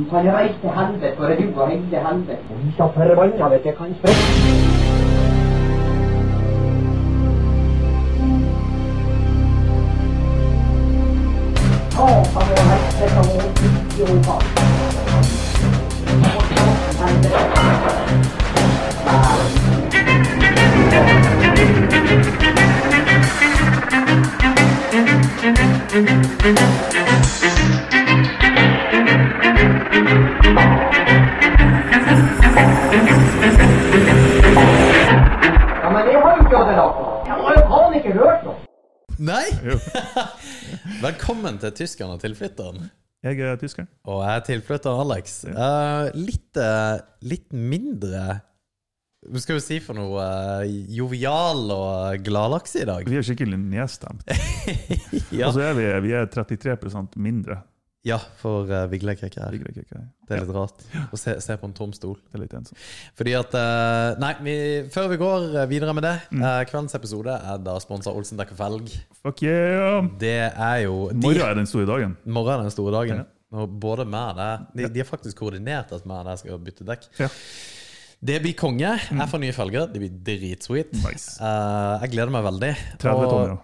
Du kan reise til helvete, for du og hele helvete. Og vi så forbanna vet jeg kan sprette. Satan og helvete og idioter. Nei! Velkommen til tyskeren og tilflytteren. Jeg er tysker. Og jeg er tilflytter Alex. Eh, litt, eh, litt mindre Hva skal vi si for noe uh, jovial og gladlaks i dag? Vi er skikkelig nedstemt. Ja, så er vi, vi er 33% mindre. Ja for uh, Vigleik er her. Det er litt rart å se, se på en tom stol. Det er litt ensomt. Fordi at uh, Nei, vi, før vi går eh, videre med det eh, Kveldens episode er da sponsa Olsen Dekker Felg. Fuck yeah! Det er jo de, Morgen er den store dagen. Morgen er den store dagen. Ja. Og både og deg de, de har faktisk koordinert at meg og deg skal bytte dekk. Ja. Det blir konge. Jeg får nye felger. Det blir dritsweet. Nice. Uh, jeg gleder meg veldig. 30 Og tonn, ja.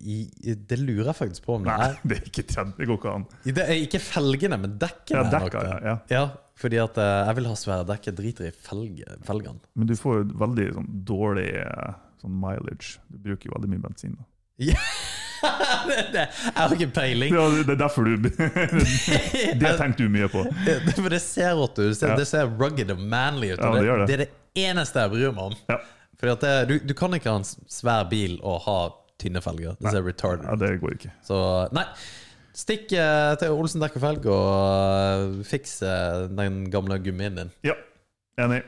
I, det lurer jeg faktisk på om det Nei, er. det er ikke 30. Det går ikke an. Det er ikke felgene, men dekkene. Ja, er nok det. ja, ja. fordi at eh, jeg vil ha svære dekk. Jeg driter i felge, felgene. Men du får jo veldig sånn dårlig eh, sånn mileage. Du bruker jo veldig mye bensin. Da. det, det, jeg har ikke peiling. Ja, det er derfor du Det tenkte du mye på. Det, for det ser rått ut. Det ser, rugged og manly ut. Ja, og det det. det er det eneste jeg bryr meg om. Ja, Fordi at du, du kan ikke ha en svær bil og ha tynne felger. Det ser retarded ja det går ikke. Så nei. Stikk eh, til Olsen dekk og felg og eh, fiks eh, den gamle gummien din. Ja, enig.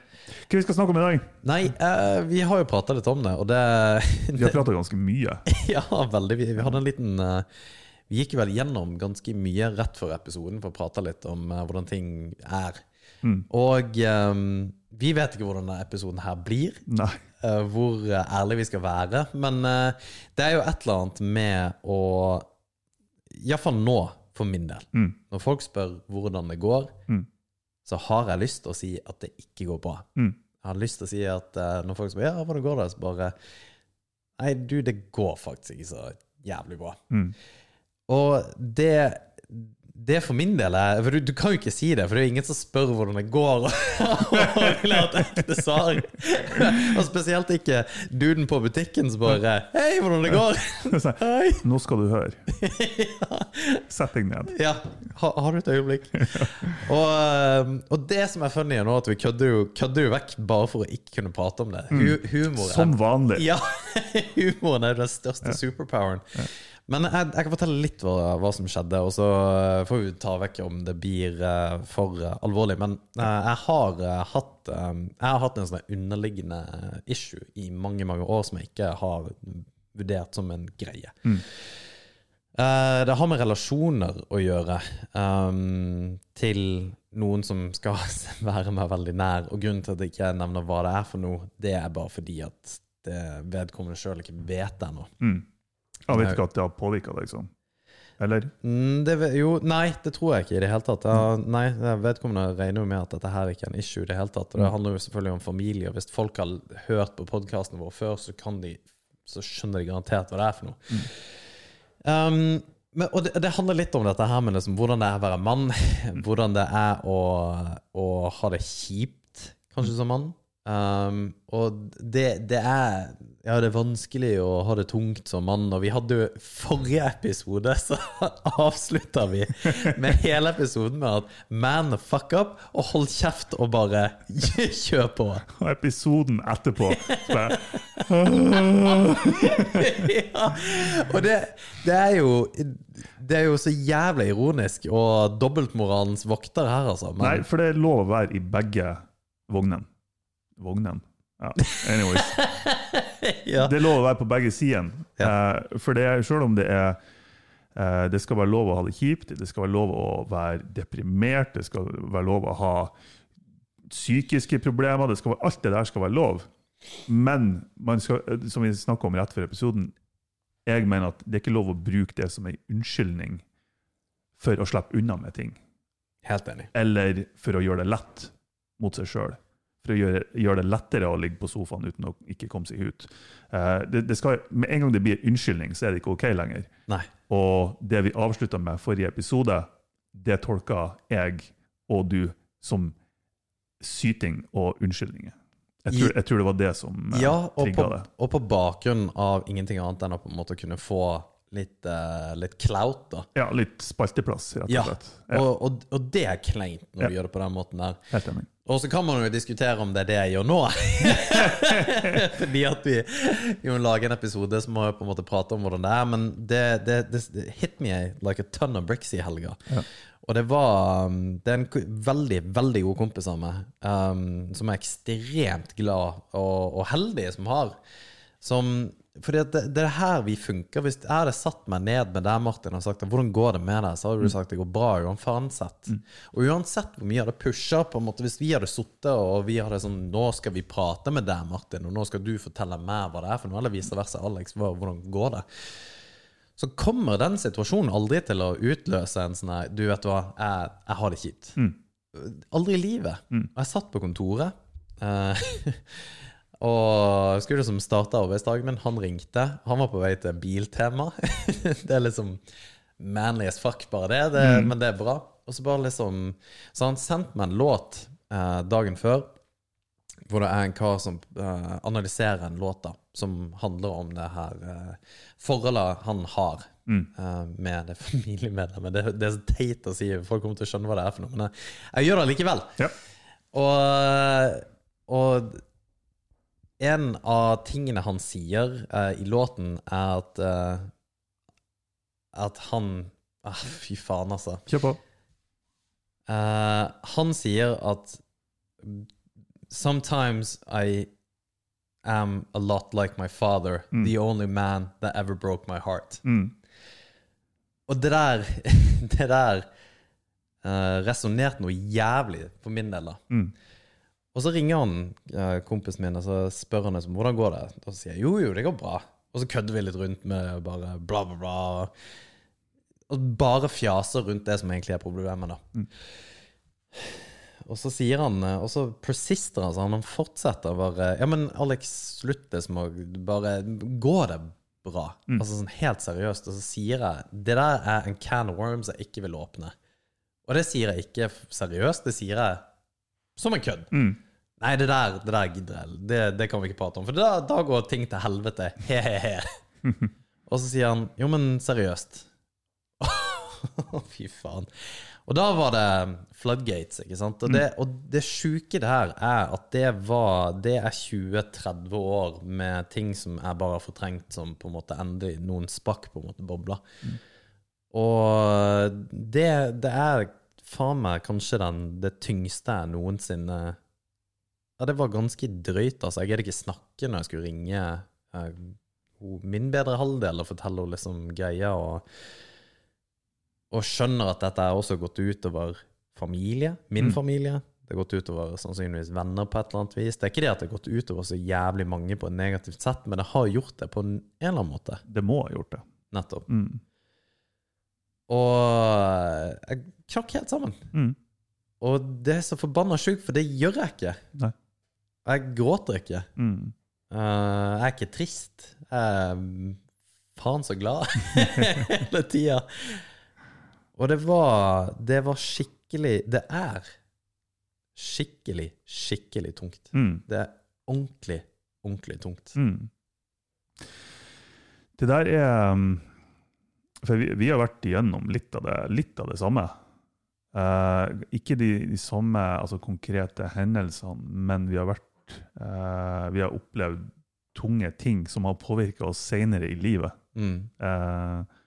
Hva vi skal snakke om i dag? Nei, eh, vi har jo prata litt om det, og det Vi har prata ganske mye. Ja, veldig. Vi, vi hadde en liten eh, Vi gikk vel gjennom ganske mye rett før episoden for å prate litt om eh, hvordan ting er. Mm. Og um, vi vet ikke hvordan denne episoden her blir. Nei. Uh, hvor ærlige ærlig vi skal være. Men uh, det er jo et eller annet med å Iallfall nå, for min del. Mm. Når folk spør hvordan det går, Mm. så har jeg lyst til å si at det ikke går bra. Mm. Jeg har lyst til å si at uh, når folk spør ja, hvordan går det, så bare Nei, du, det går faktisk ikke så jævlig bra. Mm. Og det det for min del er For du, du kan jo ikke si det, for det er jo ingen som spør hvordan det går. Og et ekte svar. Og spesielt ikke duden på butikken som bare Hei, hvordan det går? Så, Hei. Nå skal du høre. Sett deg ned. Ja, ha, har du et øyeblikk? Og, eh, og det som er funny nå, at vi kødder jo, kødder jo vekk bare for å ikke kunne prate om det. Hu, humor er Som vanlig. Ja, humoren er den største superpoweren. Men jeg, jeg kan fortelle litt hva, hva som skjedde, og så eh, får vi ta vekk om det blir eh, for eh, alvorlig. Men jeg, har, hatt, jeg har hatt en sånn underliggende issue i mange mange år som jeg ikke har vurdert som en greie. Mm. det har med relasjoner å gjøre um, til noen som skal være meg veldig nær. Og grunnen til at jeg ikke nevner hva det er for noe, det er bare fordi at det vedkommende sjøl ikke vet det ennå. Mm. Jeg vet ikke at det har påvirka deg sånn. Eller? Mm, det, jo, nei, det tror jeg ikke i det hele tatt. Jeg, nei, Vedkommende regner jo med at dette her ikke er en issue i det hele tatt. Og det handler jo selvfølgelig om familie. og Hvis folk har hørt på podkasten vår før, så, kan de, så skjønner de garantert hva det er for noe. Um, men, og det, det handler litt om dette her med liksom, hvordan det er å være mann. Hvordan det er å, å ha det kjipt, kanskje, som mann. Um, og det, det er Ja, det er vanskelig å ha det tungt som mann. Og vi hadde jo forrige episode, så avslutta vi med hele episoden med at man fuck up, og hold kjeft og bare kjør på. Og episoden etterpå bare, ja, og det, det er jo Det er jo så jævlig ironisk og dobbeltmoralens vokter her, altså. Men, Nei, for det er lov å være i begge vognene. Vognen? Ja, anyways. ja. Det er lov å være på begge sidene. Eh, for det selv om det er eh, Det skal være lov å ha det kjipt, det skal være lov å være deprimert, det skal være lov å ha psykiske problemer, det være, alt det der skal være lov. Men man skal, som vi snakka om rett før episoden, jeg mener at det er ikke lov å bruke det som en unnskyldning for å slippe unna med ting. Helt enig. eller for å gjøre det lett mot seg sjøl. For å gjøre, gjøre det lettere å ligge på sofaen uten å ikke komme seg ut. Eh, det, det skal, med en gang det blir unnskyldning, så er det ikke OK lenger. Nei. Og det vi avslutta med forrige episode, det tolka jeg og du som syting og unnskyldninger. Jeg tror, jeg tror det var det som eh, Ja, trigga det. og på bakgrunn av ingenting annet enn å på en måte kunne få litt, eh, litt clout, da. Ja, litt spalteplass, rett og slett. Ja, Og, og, og det er kleint når Ja. du gjør det på den måten der. helt enig. Og så kan man jo diskutere om det er det jeg gjør nå. Fordi at vi, vi må lage en episode som må på en måte prate om hvordan det er. Men det, det, det, hit me like a ton of bricks i helga. Ja. Og det var um, Det er en veldig, veldig god kompis av meg, um, som er ekstremt glad og, og heldig som har. Som fordi at det, det er her vi funker. Hvis jeg hadde satt meg ned med deg, Martin, og sagt hvordan går det med deg, så hadde du sagt det går bra uansett. Og uansett hvor mye jeg hadde pusha på en måte, Hvis vi hadde sittet og vi hadde sånn Nå skal vi prate med deg, Martin, og nå skal du fortelle meg hva det er for noe, eller vice versa, Alex, hvordan går det? Så kommer den situasjonen aldri til å utløse en sånn Du, vet hva, jeg, jeg har det kjipt. Aldri i livet. Og jeg satt på kontoret. eh, og jeg skulle som starta arbeidsdagen min, han ringte. Han var på vei til Biltema. det er liksom manly as fuck, bare det, det men det er bra. Og så bare liksom Så han sendte meg en låt eh, dagen før, hvor det er en kar som eh, analyserer en låt da, som handler om det her eh, forholdet han har eh, med det familiemedlemmet. Det, det er så teit å si, folk kommer til å skjønne hva det er for noe, men jeg, jeg gjør det likevel. Ja. Og, og en av tingene han sier uh, i låten, er at uh, At han ah, Fy faen, altså. Kjør på. Uh, han sier at Sometimes I am a lot like my father, the only man that ever broke my heart. Mm. Og det der Det der uh, resonnerte noe jævlig for min del, da. Mm. Og så ringer han eh, kompisen min og så spør han liksom, hvordan går det Og så sier jeg jo, jo, det går bra. Og så kødder vi litt rundt med bare bla, bla, bla. Og bare fjaser rundt det som egentlig er problemet, da. Og så sier han eh, Og så persister han sånn. Han fortsetter bare Ja, men Alex, slutt det som å Bare går det bra. Altså sånn helt seriøst. Og så sier jeg Det der er en can of worms jeg ikke vil åpne. Og det sier jeg ikke seriøst. Det sier jeg som en kødd. Mm. Nei, det der, det der gidder jeg. Det, det kan vi ikke prate om. For da, da går ting til helvete. He-he-he. Og så sier han jo, men seriøst. Fy faen. Og da var det floodgates, ikke sant. Og det, og det sjuke det her er at det var Det er 20-30 år med ting som jeg bare har fortrengt som på en måte endelig noen spakk på en måte bobla. Og det, det er faen meg kanskje den, det tyngste jeg noensinne Ja, det var ganske drøyt, altså. Jeg gadd ikke snakke når jeg skulle ringe eh, min bedre halvdel og fortelle henne liksom greia, og, og skjønner at dette har også gått utover familie, min familie. Det har gått utover sannsynligvis venner på et eller annet vis. Det er ikke det at det har gått utover så jævlig mange på et negativt sett, men det har gjort det på en en eller annen måte. Det må ha gjort det. Nettopp. Mm. Og jeg knakk helt sammen. Mm. Og det er så forbanna sjukt, for det gjør jeg ikke. Nei. Jeg gråter ikke. Mm. Uh, jeg er ikke trist. Jeg er faen så glad hele tida. Og det var Det var skikkelig Det er skikkelig, skikkelig tungt. Mm. Det er ordentlig, ordentlig tungt. Mm. Det der er um, For vi, vi har vært igjennom litt av det, litt av det samme. Eh, ikke de, de samme altså, konkrete hendelsene, men vi har vært eh, Vi har opplevd tunge ting som har påvirka oss senere i livet. Mm. Eh,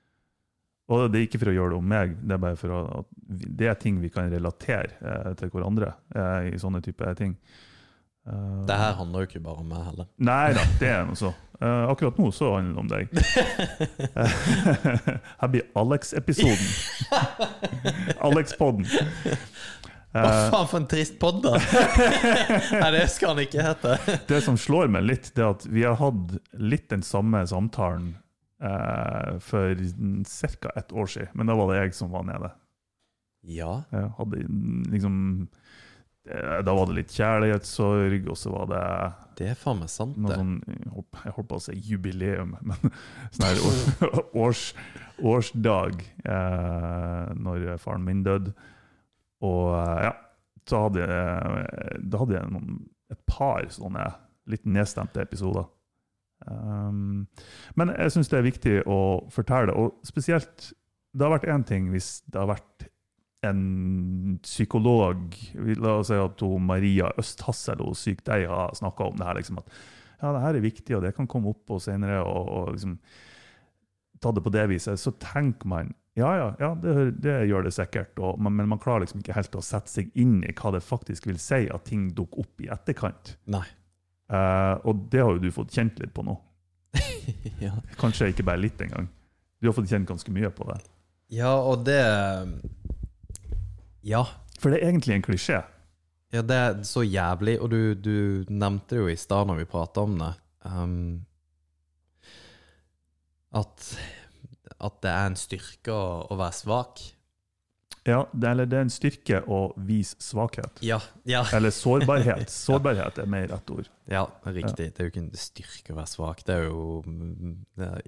og det er ikke for å gjøre det om meg, det er bare for å, at det er ting vi kan relatere til hverandre i sånne type ting. Eh, Det her handler jo ikke bare om meg heller. Nei da, det er noe så. Uh, akkurat nå så handler det om deg. Her blir Alex-episoden. Alex-podden. Hva faen for en trist pod, da! Nei, det skal han ikke hete. Det som slår meg litt, det er at vi har hatt litt den samme samtalen eh, for ca. ett år siden, men da var det jeg som var nede. Ja. Jeg hadde liksom eh, Da var det litt kjærlighetssorg, og så var det Det er faen meg sant, det. sånn Jeg holdt- på å si jubileum, men sånn her år- års, årsdag eh, når faren min døde. Og eh, ja, så hadde jeg, da hadde jeg noen, et par sånne litt nedstemte episoder. Um, men jeg syns det er viktig å fortelle, og spesielt Det har vært én ting hvis det har vært en psykolog La oss si at hun Maria Østhassel, hun syk deg, har snakka om det her. Liksom, at ja, det her er viktig, og det kan komme opp på senere. og, og liksom, ta det på det viset, så tenker man ja, ja, ja det, det gjør det sikkert, og, men, men man klarer liksom ikke helt å sette seg inn i hva det faktisk vil si at ting dukker opp i etterkant. Nei. Uh, og det har jo du fått kjent litt på nå. ja. Kanskje ikke bare litt engang. Du har fått kjent ganske mye på det. ja, og det Ja. For det er egentlig en klisjé. Ja, det er så jævlig, og du, du nevnte jo i stad når vi prata om det, um, at, at det er en styrke å, å være svak. Ja, det, eller det er en styrke å vise svakhet. Ja, ja. Eller sårbarhet. Sårbarhet er mer rett ord. ja riktig. Det er jo ikke en styrke å være svak. Det er jo det er,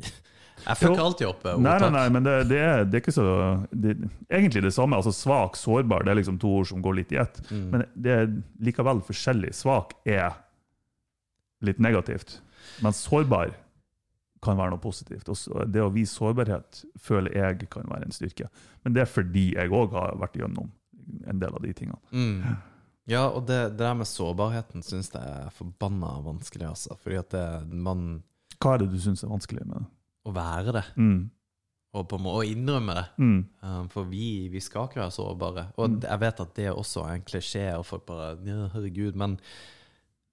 Jeg fucker alltid opp ordtak. Nei, nei, nei, men det, det, er, det er ikke så det, Egentlig det samme. altså Svak, sårbar, det er liksom to ord som går litt i ett. Mm. Men det er likevel forskjellig. Svak er litt negativt, mens sårbar kan være noe positivt. Og det å vise sårbarhet føler jeg kan være en styrke. Men det er fordi jeg òg har vært gjennom en del av de tingene. Mm. Ja, og det, det der med sårbarheten syns jeg er forbanna vanskelig, altså. Fordi at det, man Hva er det du syns er vanskelig med det? Å være det, Mm. og på en måte å innrømme det. Mm. Um, for vi, vi skal ikke være sårbare. Og Mm. jeg vet at det også er en klisjé, og folk bare herregud, men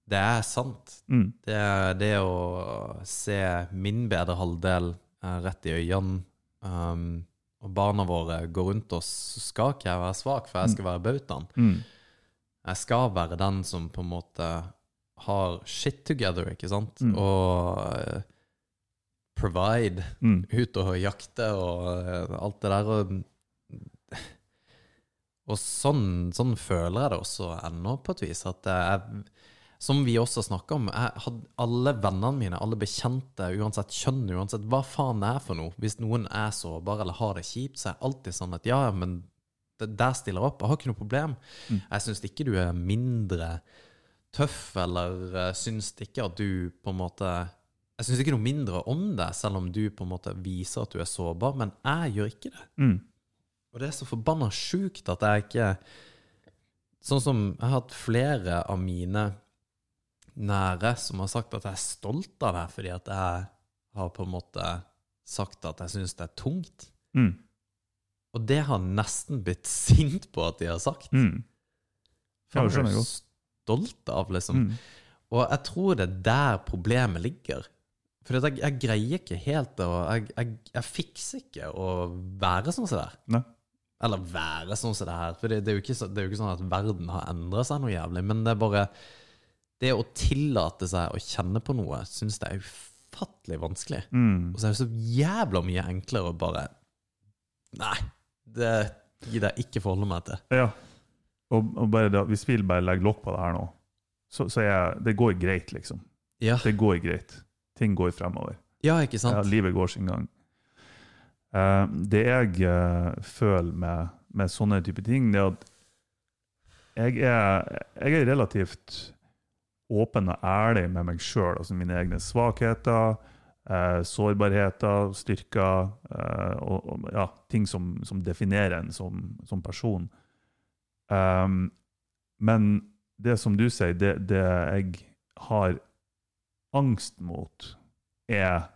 det er sant. Mm. Det det å se min bedre halvdel eh, rett i øynene, um, og barna våre går rundt oss, så skal ikke jeg være svak, for jeg skal være bautaen. Mm. Jeg skal være den som på en måte har shit together, ikke sant? Mm. Og eh, provide Mm. ut og jakte og eh, alt det der. Og, og sånn, sånn føler jeg det også ennå, på et vis. At jeg, som vi også snakka om, jeg hadde alle vennene mine, alle bekjente, uansett kjønn, uansett hva faen det er for noe, hvis noen er sårbar eller har det kjipt, så er jeg alltid sånn at ja, men det, der stiller jeg opp. Jeg har ikke noe problem. Jeg syns ikke du er mindre tøff, eller uh, syns ikke at du på en måte Jeg syns ikke noe mindre om deg, selv om du på en måte viser at du er sårbar, men jeg gjør ikke det. Mm. Og det er så forbanna sjukt at jeg ikke Sånn som jeg har hatt flere av mine nære som har sagt at jeg er stolt av det, fordi at jeg har på en måte sagt at jeg syns det er tungt. Mm. Og det har nesten blitt sint på at de har sagt. Mm. For jeg er godt. stolt av, liksom. Mm. Og jeg tror det er der problemet ligger. For jeg, jeg greier ikke helt det, jeg, jeg, jeg fikser ikke å være sånn som det er. Nei. Eller være sånn som det her. For det, det, er jo ikke, så- det er jo ikke sånn at verden har endra seg noe jævlig. Men det er bare Det å tillate seg å kjenne på noe, syns jeg er ufattelig vanskelig. Mm. Og så er det så jævla mye enklere å bare Nei, det gidder jeg ikke forholde meg til. Ja. Og, og da, hvis vi bare legger lokk på det her nå, så, så er det går greit, liksom. Ja, Det går greit. Ting går fremover. ja ikke sant? Ja, livet går sin gang. Uh, det jeg uh, føler med, med sånne type ting, det er at jeg er, jeg er relativt åpen og ærlig med meg sjøl, altså mine egne svakheter, eh, sårbarheter, styrker eh, og, og ja, ting som, som definerer en som, som person. Um, men det som du sier, det, det jeg har angst mot, er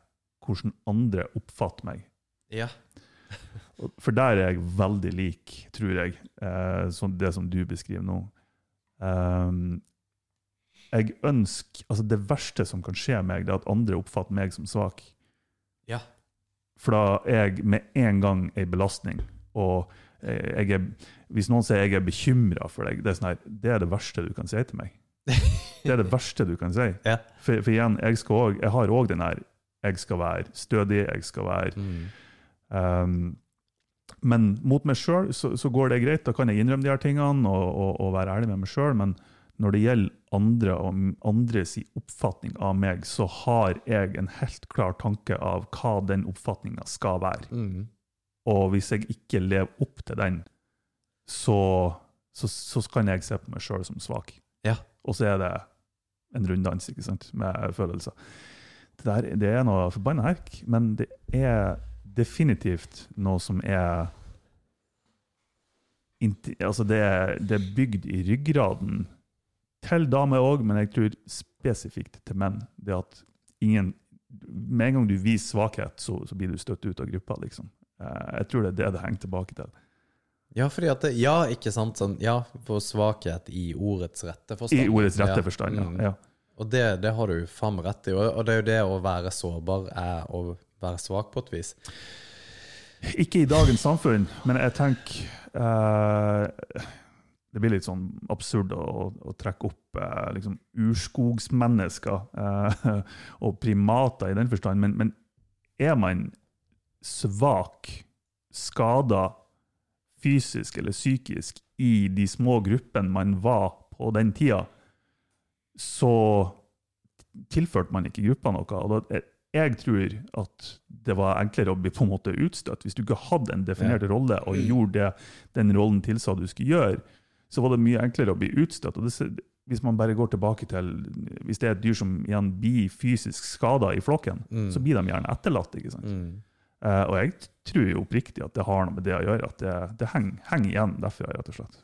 hvordan andre oppfatter meg. Ja. For der er jeg veldig lik, tror jeg, eh, som det som du beskriver nå. Um, jeg ønsker, altså Det verste som kan skje meg, det er at andre oppfatter meg som svak. Ja. For da er jeg med en gang ei belastning. Og eh, jeg er, hvis noen sier jeg er bekymra for deg, det er, sånn her, det er det verste du kan si til meg. Det er det verste du kan si. Ja. For, for igjen, jeg, skal også, jeg har òg den her Jeg skal være stødig, jeg skal være Mm. Um, Men mot meg sjøl så, så går det greit. Da kan jeg innrømme de her tingene og, og, og være ærlig med meg sjøl. Men når det gjelder andre og andres oppfatning av meg, så har jeg en helt klar tanke av hva den oppfatninga skal være. Mm. Og hvis jeg ikke lever opp til den, så, så, så kan jeg se på meg sjøl som svak. Ja. Og så er det en runddans ikke sant, med følelser. Det, der, det er noe forbanna herk, men det er definitivt noe som er altså det, er- det er bygd i ryggraden til damer òg, men jeg tror spesifikt til menn. Det at ingen Med en gang du viser svakhet, så, så blir du støtt ut av gruppa. liksom. Eh, Jeg tror det er det det henger tilbake til. Ja, fordi at det, ja, ikke sant? Sånn, ja, for svakhet i ordets rette forstand. I ordets rette Ja. forstand, ja. Mm. ja. Og det, det har du faen meg rett i. Og, det er jo det å være sårbar er å være svak på et vis. Ikke i dagens samfunn, men jeg tenker eh, Det blir litt sånn absurd å, å trekke opp eh, liksom urskogsmennesker eh, og primater i den forstand, men, men er man svak, skada fysisk eller psykisk i de små gruppene man var på den tida, så tilførte man ikke gruppa noe. og da, jeg tror at det var enklere å bli på en måte utstøtt. Hvis du ikke hadde en definert rolle og gjorde det den rollen tilsa du skulle gjøre, så var det mye enklere å bli utstøtt. Og det, hvis man bare går tilbake til Hvis det er et dyr som igjen blir fysisk skada i flokken, så blir de gjerne etterlatt. ikke sant? Eh, og jeg tror jo oppriktig at det har noe med det å gjøre, at det, det henger, henger igjen derfra, rett og slett.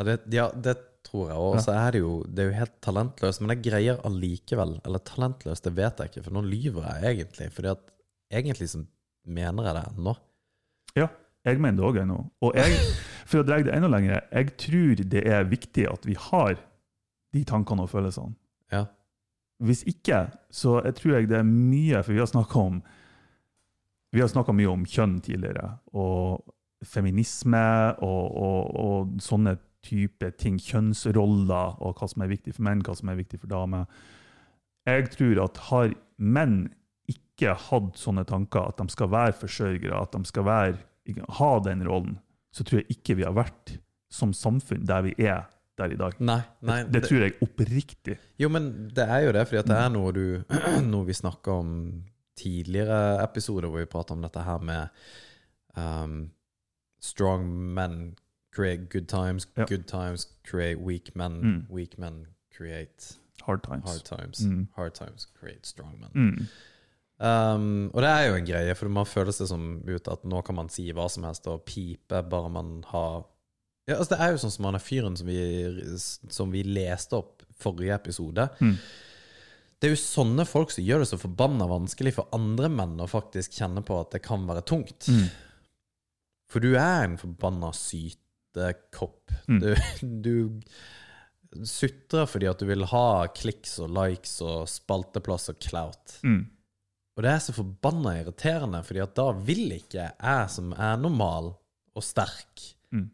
Ja, det, ja, det tror jeg òg. Ja. så er det jo Det er jo helt talentløst, men jeg greier allikevel Eller talentløst, det vet jeg ikke, for nå lyver jeg egentlig. Fordi at egentlig så mener jeg det ennå. Ja, jeg mener det òg ennå. Og jeg, for å dra det enda lenger, jeg tror det er viktig at vi har de tankene og følelsene. Ja. Hvis ikke, så jeg tror jeg det er mye For vi har snakka om vi har snakka mye om kjønn tidligere, og feminisme og, og, og sånne type ting. Kjønnsroller, og hva som er viktig for menn, hva som er viktig for damer. Jeg tror at har menn ikke hatt sånne tanker, at de skal være forsørgere, at de skal være, ha den rollen, så tror jeg ikke vi har vært som samfunn der vi er der i dag. Nei, nei Det tror jeg oppriktig. Jo, men det er jo det, fordi det er noe du Noe vi snakka om tidligere episoder, hvor vi prata om dette her med um, Strong men create good times, Ja. good times create weak men, Mm. weak men create Hard times. hard times, Mm. hard times create strong men. Mm. Um, og det er jo en greie, for man føler seg som ut at nå kan man si hva som helst og pipe, bare man har ja, altså Det er jo sånn som han er fyren som vi, som vi leste opp forrige episode. Mm. Det er jo sånne folk som gjør det så forbanna vanskelig for andre menn å faktisk kjenne på at det kan være tungt. Mm. For du er en forbanna sytekopp. Mm. Du, du sutrer fordi at du vil ha kliks og likes og spalteplass og clout. Mm. Og det er så forbanna irriterende, fordi at da vil ikke jeg som er normal og sterk, Mm.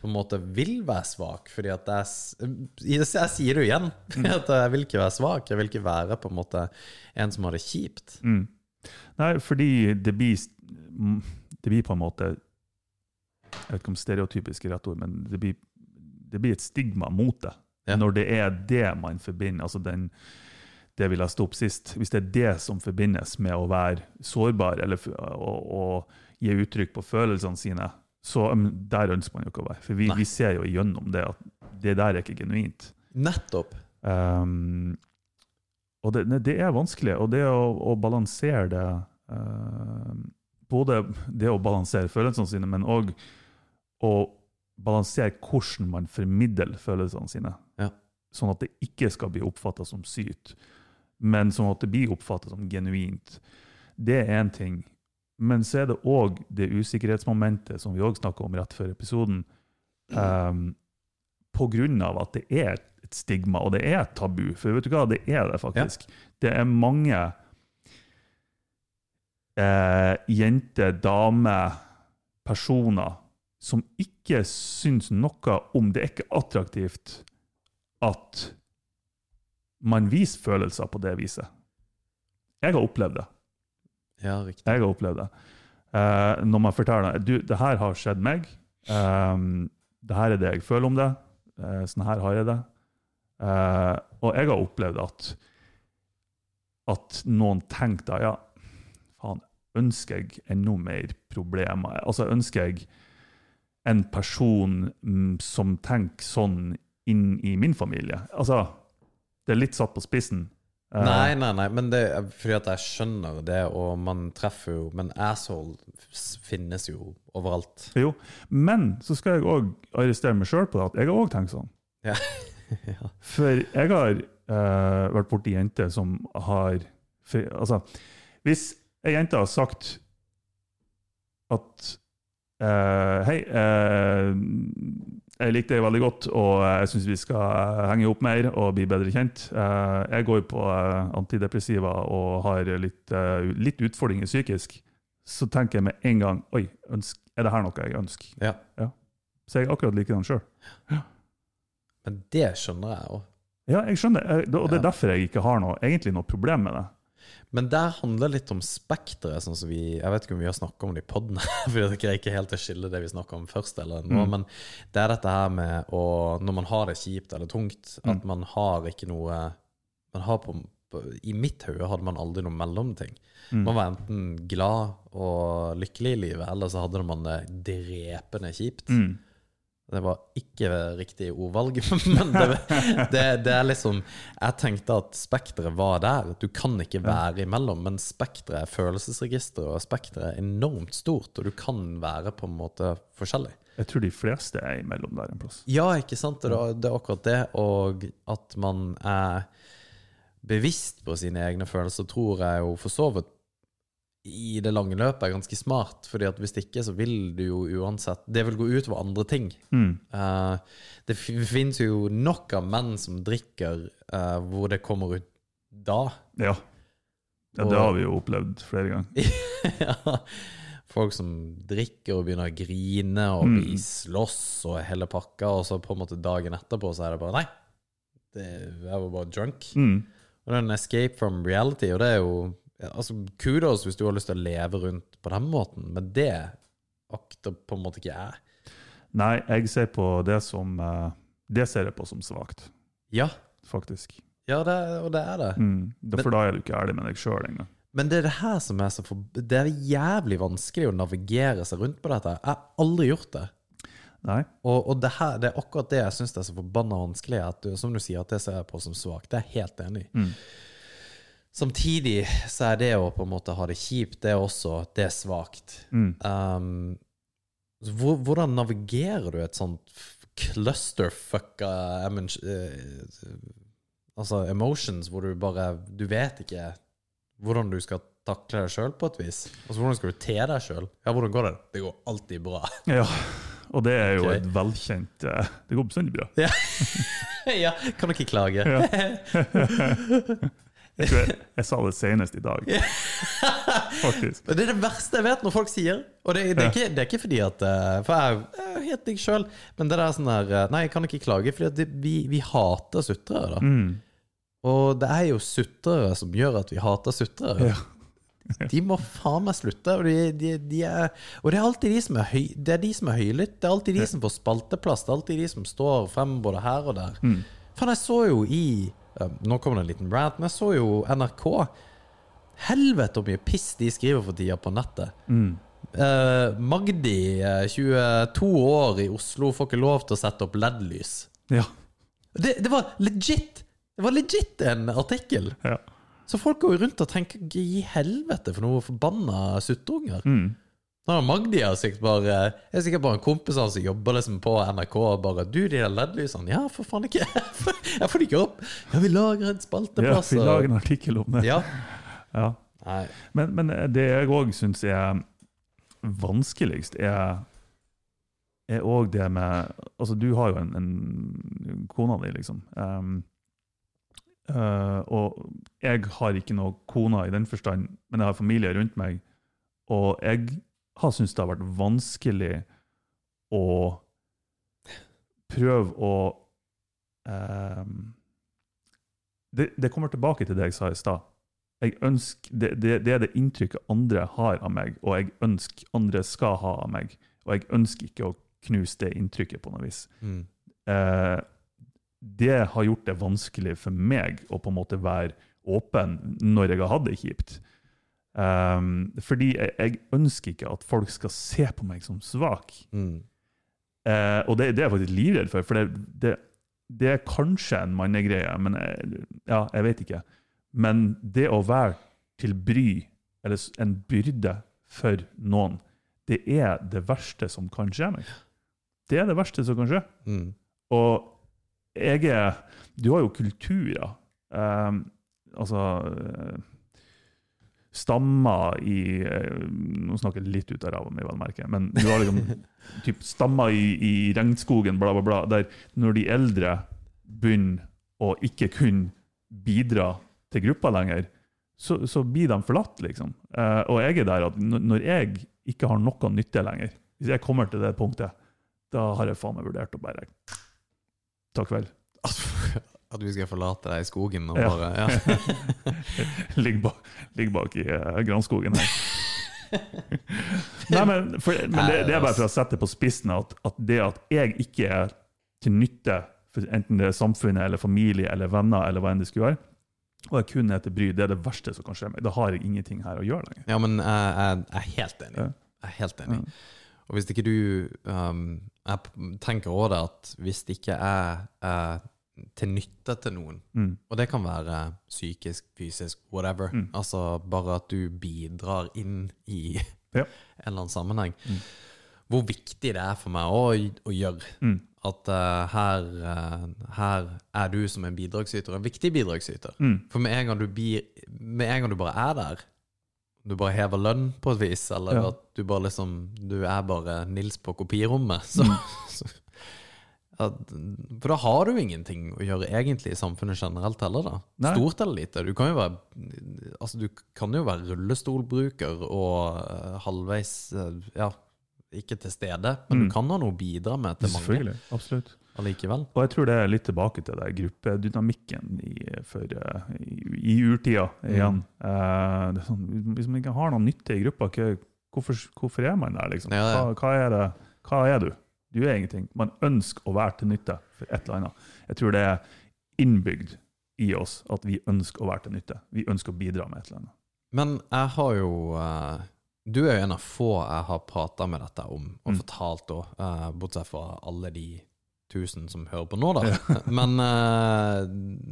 på en måte vil være svak. Fordi at jeg, jeg, jeg sier det jo igjen. mm. at jeg vil ikke være svak. Jeg vil ikke være på en måte en som har det kjipt. Mm. Nei, fordi det blir, mm, det blir på en måte Jeg vet ikke om stereotypisk er rett ord, men det blir, det blir et stigma mot det. Ja. Når det er det man forbinder altså den, Det vi leste opp sist. Hvis det er det som forbindes med å være sårbar eller å, gi uttrykk på følelsene sine, så der ønsker man jo ikke å være. For vi, vi ser jo igjennom det at det der er ikke genuint. Nettopp. Um, og det, det er vanskelig, og det å, å balansere det uh, Både det å balansere følelsene sine, men òg å balansere hvordan man formidler følelsene sine. Ja. Sånn at det ikke skal bli oppfatta som sykt, men som at det blir oppfatta som genuint. Det er én ting. Men så er det òg det usikkerhetsmomentet som vi òg snakka om rett før episoden. Um, på grunn av at det er et stigma, og det er et tabu. For vet du hva, det er det faktisk. Det er mange eh, jenter, damer, personer som ikke syns noe om Det er ikke attraktivt at man viser følelser på det viset. Jeg har opplevd det. Ja, riktig. Jeg har opplevd det. Uh, når man forteller du, det her har skjedd meg, um, det her er det jeg føler om det, uh, sånn her har jeg det. Uh, og jeg har opplevd at, at noen tenker da, ja, faen, ønsker jeg enda mer problemer? Altså, ønsker jeg en person mm, som tenker sånn inn i min familie? Altså, det er litt satt på spissen. Eh, Nei, nei, nei, men det er fordi at jeg skjønner det, og man treffer jo Men asshole finnes jo overalt. Jo, men så skal jeg òg arrestere meg sjøl på det, at jeg har òg tenkt sånn. Ja. ja. For jeg har uh, vært borti jenter som har Altså, hvis ei jente har sagt at uh, Hei, eh, jeg likte det veldig godt, og jeg syns vi skal henge opp mer og bli bedre kjent. Eh, jeg går på eh, antidepressiva og har litt, eh, litt utfordringer psykisk. Så tenker jeg med en gang Oi, ønsk, er det her noe jeg ønsker? ja. Så jeg er akkurat likedan sjøl. Men det skjønner jeg òg. Ja, jeg skjønner, det. og det er derfor jeg ikke har noe, egentlig noe problem med det. Men der handler det litt om spekteret. Sånn som vi, jeg vet ikke om vi har snakka om det i poden, for jeg greier ikke helt å skille det vi snakka om først. eller nå, Mm. Men det er dette her med å Når man har det kjipt eller tungt, at Mm. man har ikke noe man har på, på, I mitt hode hadde man aldri noe mellomting. Mm. Man var enten glad og lykkelig i livet, eller så hadde man det drepende kjipt. Mm. Det var ikke riktig ordvalg, men det, det, det er liksom Jeg tenkte at spekteret var der. Du kan ikke være imellom, men spekteret er følelsesregisteret, og spekteret er enormt stort, og du kan være på en måte forskjellig. Jeg tror de fleste er imellom der en plass. Ja, ikke sant? Det er, det er akkurat det, og at man er bevisst på sine egne følelser, tror jeg jo for så vidt i det lange løpet er ganske smart, fordi at hvis ikke, så vil du jo uansett Det vil gå ut over andre ting. Mm. Uh, det finnes jo nok av menn som drikker uh, hvor det kommer ut da. Ja. ja, det har vi jo opplevd flere ganger. ja. Folk som drikker og begynner å grine og Mm. blir slåss og hele pakka, og så på en måte dagen etterpå så er det bare Nei, det, jeg var bare drunk. Mm. Og det er en escape from reality, og det er jo Altså, kudos hvis du har lyst til å leve rundt på den måten, men det akter på en måte ikke jeg. Nei, jeg ser på det som eh, Det ser jeg på som svakt, Ja, faktisk. ja det, og det er det. Mm. Da- For da er du ikke ærlig med deg sjøl engang. Men det er det her som er så for... Det er jævlig vanskelig å navigere seg rundt på dette. Jeg har aldri gjort det. Nei. Og, og det, her, det er akkurat det jeg syns er så forbanna vanskelig. Du, som du sier, at det ser jeg på som svakt. Det er jeg helt enig i. Mm. Samtidig så er det å på en måte ha det kjipt, det er også det er svakt. Mm. Um, hvor, hvordan navigerer du et sånt clusterfucka emen- eh, Altså emotions, hvor du bare Du vet ikke hvordan du skal takle deg sjøl på et vis. Altså Hvordan skal du te deg sjøl? Ja, hvordan går det? Det går alltid bra. Ja. Og det er jo okay. et velkjent eh, Det går bestandig bra. ja, kan du ikke klage? Ja. Jeg, tror jeg, jeg sa det senest i dag, faktisk. Det er det verste jeg vet når folk sier. Og det, det, er, ikke, det er ikke fordi at eh, For jeg er jo helt digg sjøl, men det der sånn der eh, Nei, jeg kan ikke klage, fordi vi, vi hater sutrere, da. Mm. Og det er jo sutrere som gjør at vi hater sutrere. Ja. De må faen meg slutte. Og, de, de, de er, og det er alltid de som er høy Det er de som er høylytt. Det er alltid de som får spalteplass. Det er alltid de som står frem både her og der. Mm. Faen, jeg så jo i Nå kommer det en liten rant, men jeg så jo NRK. Helvete hvor mye piss de skriver for tida på nettet. Mm. Uh, Magdi, eh, 22 år i Oslo, får ikke lov til å sette opp LED-lys. Ja. Det, det var legit! Det var legit en artikkel. ja. Så folk går jo rundt og tenker 'gi helvete for noe forbanna suttunger. Mm. Nå har Magdi har sikkert bare Jeg er sikkert bare en kompis av han som jobber liksom på NRK og bare Du, de der LED-lysene. Ja, for faen ikke. Jeg får det ikke opp. Ja, vi lager en spalteplass. ja, vi lager en artikkel om det. Ja. Ja. Men, men det jeg òg syns er vanskeligst, er er òg det med Altså, du har jo en, en kona di, liksom. Um, uh, og jeg har ikke noe kone i den forstand, men jeg har familie rundt meg. Og jeg har syntes det har vært vanskelig å prøve å um, det, det kommer tilbake til det jeg sa i stad. jeg ønsker, det, det, det er det inntrykket andre har av meg, og jeg ønsker andre skal ha av meg. Og jeg ønsker ikke å knuse det inntrykket på noe vis. Mm. Eh, det har gjort det vanskelig for meg å på en måte være åpen når jeg har hatt det kjipt. Um, fordi jeg, jeg ønsker ikke at folk skal se på meg som svak. Mm. Uh, og det, det er jeg faktisk livredd for, for det, det, det er kanskje en mannegreie, men jeg, ja, jeg vet ikke. Men det å være til bry, eller en byrde for noen, det er det verste som kan skje meg. Det er det verste som kan skje. Mm. Og jeg er Du har jo kulturer. Um, altså Stammer i eh, Nå snakker jeg litt ut av ræva mi, vel merke. Men du har liksom typ stammer i, i regnskogen, bla, bla, bla. Der når de eldre begynner å ikke kunne bidra til gruppa lenger, så, så blir de forlatt, liksom. Eh, og jeg er der at når jeg ikke har noe nytte lenger, hvis jeg kommer til det punktet, da har jeg faen meg vurdert å bare Takk vel. At vi skal forlate deg i skogen og Ja. bare ja. Ligg bak, ligg bak i uh, granskogen her. Nei, men, for, men det, det er bare for å sette på spissen at, at det at jeg ikke er til nytte for enten det er samfunnet eller familie eller venner eller hva enn det skulle være, og jeg kun er til bry, det er det verste som kan skje meg. Da har jeg ingenting her å gjøre lenger. ja, men jeg, jeg, jeg er helt enig. Jeg er helt enig. Og hvis ikke du um, Jeg tenker òg det at hvis ikke er eh, til nytte til noen, Mm. og det kan være psykisk, fysisk, whatever, altså bare at du bidrar inn i Ja. en eller annen sammenheng, hvor viktig det er for meg å, å gjøre. Mm. At uh, her, uh, her er du som en bidragsyter, en viktig bidragsyter. Mm. For med en du Med en gang du bare er der, du bare hever lønn på et vis, eller Ja. at du bare liksom Du er bare Nils på kopirommet, så, så at, For da har du ingenting å gjøre egentlig i samfunnet generelt heller, da. Nei. Stort eller lite. Du kan jo være Altså, du kan jo være rullestolbruker og uh, halvveis uh, Ja, ikke til stede, men du kan ha noe å bidra med til mange Selvfølgelig. Absolutt. allikevel. Og jeg tror det er litt tilbake til det gruppedynamikken i, for, uh, i, i urtida igjen. Eh, det er sånn, hvis man ikke har noe nytte i gruppa, hvorfor, hvorfor er man der, liksom? Ja, ja. Hva, hva, er det, hva er du? Du er ingenting. Man ønsker å være til nytte for et eller annet. Jeg tror det er innbygd i oss at vi ønsker å være til nytte. Vi ønsker å bidra med et eller annet. Men jeg har jo eh, Du er jo en av få jeg har prata med dette om, og fortalt òg, uh, bortsett fra alle de tusen som hører på nå, da. Men uh,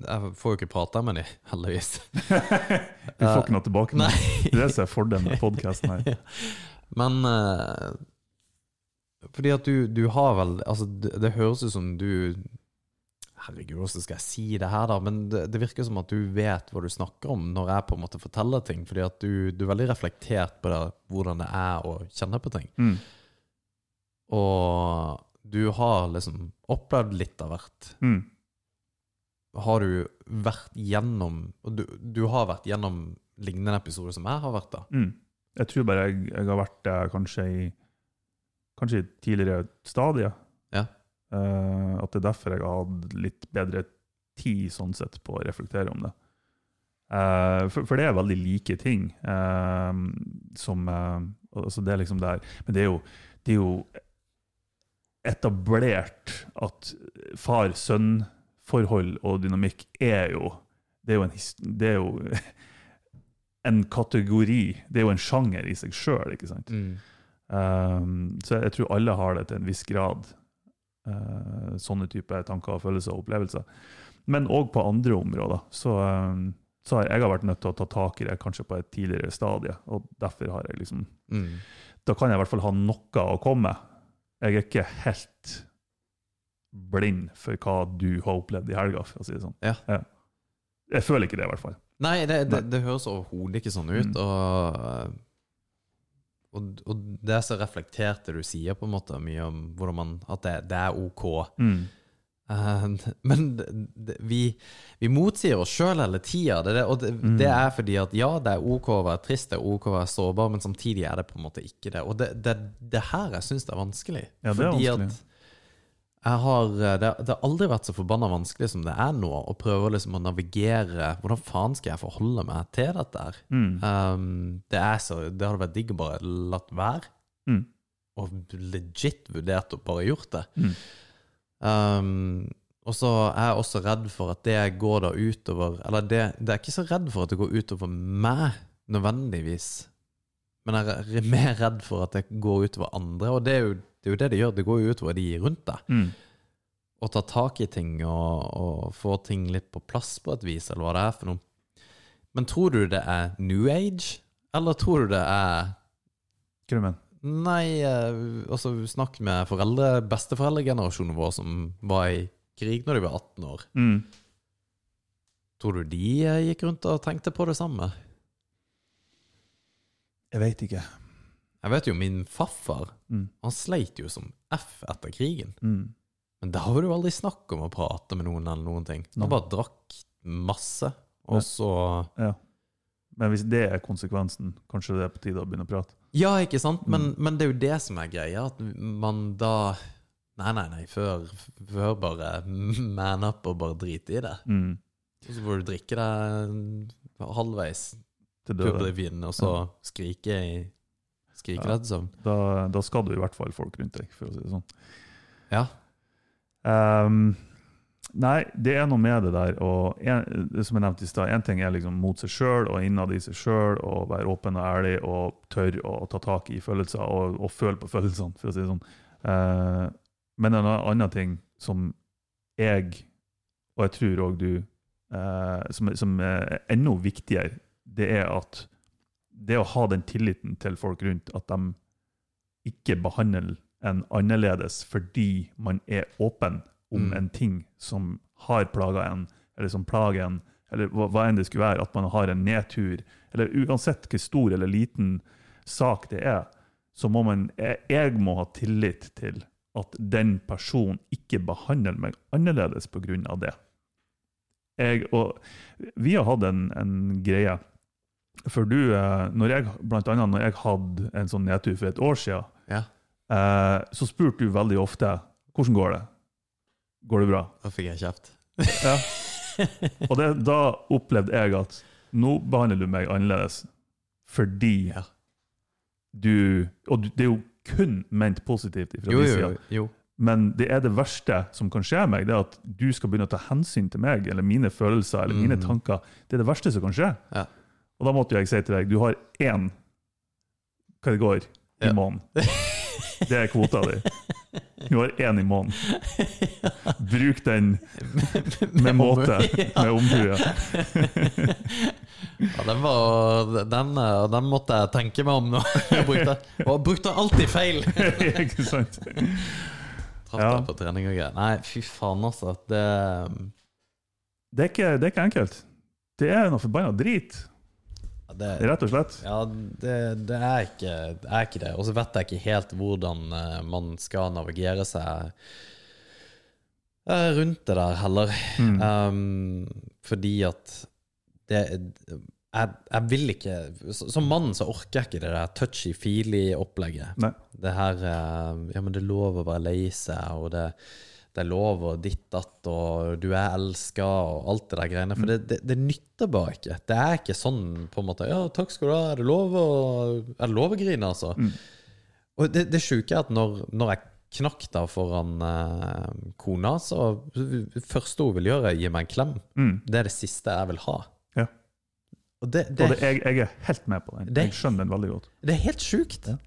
jeg får jo ikke prata med de, heldigvis. Du får ikke noe tilbake. Nei. Det er det som er fordelen med podkasten her. Men eh, fordi at du, du har vel Altså, det, det høres ut som du Herregud, hvordan skal jeg si det her, da? Men det, det virker som at du vet hva du snakker om når jeg på en måte forteller ting. Fordi at du, du er veldig reflektert på det, hvordan det er å kjenne på ting. Mm. Og du har liksom opplevd litt av hvert. Mm. Har du vært gjennom du, du har vært gjennom lignende episoder som jeg har vært da? Mm. Jeg tror bare jeg, jeg har vært der kanskje i kanskje i tidligere stadier. Ja. Uh, at det er derfor jeg har hatt litt bedre tid sånn sett på å reflektere om det. Uh, for, for det er veldig like ting uh, som altså Det er liksom der Men det er jo, det er jo etablert at far-sønn-forhold og dynamikk er jo Det er jo en, det er jo en kategori. Det er jo en sjanger i seg sjøl, ikke sant? Um, så jeg tror alle har det til en viss grad. uh, sånne type tanker, følelser og opplevelser. Men òg på andre områder. Så, um, så har jeg har vært nødt til å ta tak i det kanskje på et tidligere stadie. Og derfor har jeg liksom Mm. Da kan jeg i hvert fall ha noe å komme med. Jeg er ikke helt blind for hva du har opplevd i helga, for å si det sånn. Ja. Jeg føler ikke det, i hvert fall. Nei, det, det, det høres overhodet ikke sånn ut. Mm. Og, og, og det er så reflektert det du sier, på en måte, mye om hvordan man, at det, det er ok. Mm. Uh, men det, det, vi, vi motsier oss sjøl hele tida. Og det, Mm. det er fordi at ja, det er ok å være trist, det er ok å være sårbar, men samtidig er det på en måte ikke det. Og det, det, det her jeg syns er vanskelig. Ja, det er vanskelig. at har, eh, det, det har aldri vært så forbanna vanskelig som det er nå, å prøve liksom å navigere Hvordan faen skal jeg forholde meg til dette her? Um, det, så, det hadde vært digg å bare latt være, Mm. og legit vurdert å bare gjort det. Um, og så er jeg også redd for at det går da utover Eller det, det er ikke så redd for at det går utover meg, nødvendigvis. Men jeg er mer redd for at det går utover andre, og det er jo det, er jo det det gjør. Det går jo utover de rundt deg. Mm. Å ta tak i ting og, og få ting litt på plass på et vis, eller hva det er for noe. Men tror du det er new age, eller tror du det er mener Nei, eh, altså snakk med foreldre, besteforeldregenerasjonen vår som var i krig når de var 18 år. Mm. Tror du de eh, gikk rundt og tenkte på det samme? Jeg veit ikke. Jeg vet jo min farfar, Mm. han sleit jo som F etter krigen. Mm. Men da var det jo aldri snakk om å prate med noen eller noen ting. Han bare drakk masse, og Nei. så Ja. Men hvis det er konsekvensen, kanskje det er på tide å begynne å prate? Ja, ikke sant? Men, Mm. men det er jo det som er greia, at man da Nei, nei, nei, før, før bare man up og bare drite i det. Mm. Og så får du drikke deg halvveis Til døde. oblivion, og så skrike i Skrike Ja. deg søvn. Da, da skal du i hvert fall folk rundt deg, for å si det sånn. Ja. Um, nei, det er noe med det der. Og en, det som jeg nevnte i stad, én ting er liksom mot seg sjøl og innad i seg sjøl, og være åpen og ærlig og tørre å ta tak i følelser og, og føle på følelsene, for å si det sånn. Uh, men en annen ting som jeg, og jeg tror òg du, uh, som, som er enda viktigere, det er at det å ha den tilliten til folk rundt, at de ikke behandler en annerledes fordi man er åpen om Mm. en ting som har plaga en, eller som plager en, eller hva, hva enn det skulle være, at man har en nedtur, eller uansett hvor stor eller liten sak det er, så må man, jeg, jeg må ha tillit til at den personen ikke behandler meg annerledes av det. Jeg, og vi har hatt en, en greie, for du, eh, når jeg, blant annet når jeg hadde en sånn nedtur for et år siden, ja. eh, så spurte du veldig ofte, hvordan går det? Går det bra? Da fikk jeg kjeft. Ja. Og det, da opplevde jeg at nå behandler du meg annerledes fordi Ja. du Og det er jo kun ment positivt fra din side. Men det er det verste som kan skje meg, det er at du skal begynne å ta hensyn til meg eller mine følelser eller mine Mhm. tanker. Det er det verste som kan skje. Ja. Og da måtte jeg si til deg du har én kategori i Ja. måneden. Det er kvota di. Du har én i måneden. Bruk den med måte, med omhue. Ja, den var Den, eh, den måtte jeg tenke meg om nå. Jeg brukte, og brukte alltid feil. Ikke sant? Traff Ja. deg på trening og greier. Nei, fy faen, altså. Det, Det er ikke, det er ikke enkelt. Det er noe forbanna drit, det, rett og slett. Ja, det, det, er ikke, er ikke det. Og så vet jeg ikke helt hvordan eh, man skal navigere seg eh, rundt det der heller. Mm. Um, fordi at det jeg, jeg vil ikke Som mann så orker jeg ikke det der touchy-feely-opplegget. Det her eh, Ja, men det er lov å være lei seg, og det, det er lov og ditt datt, og du er elska, og alt det der greiene. For det, det, det nytter bare ikke. Det er ikke sånn på en måte Ja, takk skal du ha. Er det lov å, er det lov å grine, altså? Mm. Og det, det sjuke er at når, når jeg knakk da foran eh, kona, så det første hun vil gjøre, er gi meg en klem. Mm. Det er det siste jeg vil ha. Ja. Og det, Og det, det, jeg, jeg er helt med på den. Det- Jeg skjønner den veldig godt. det er helt sjukt. Ja.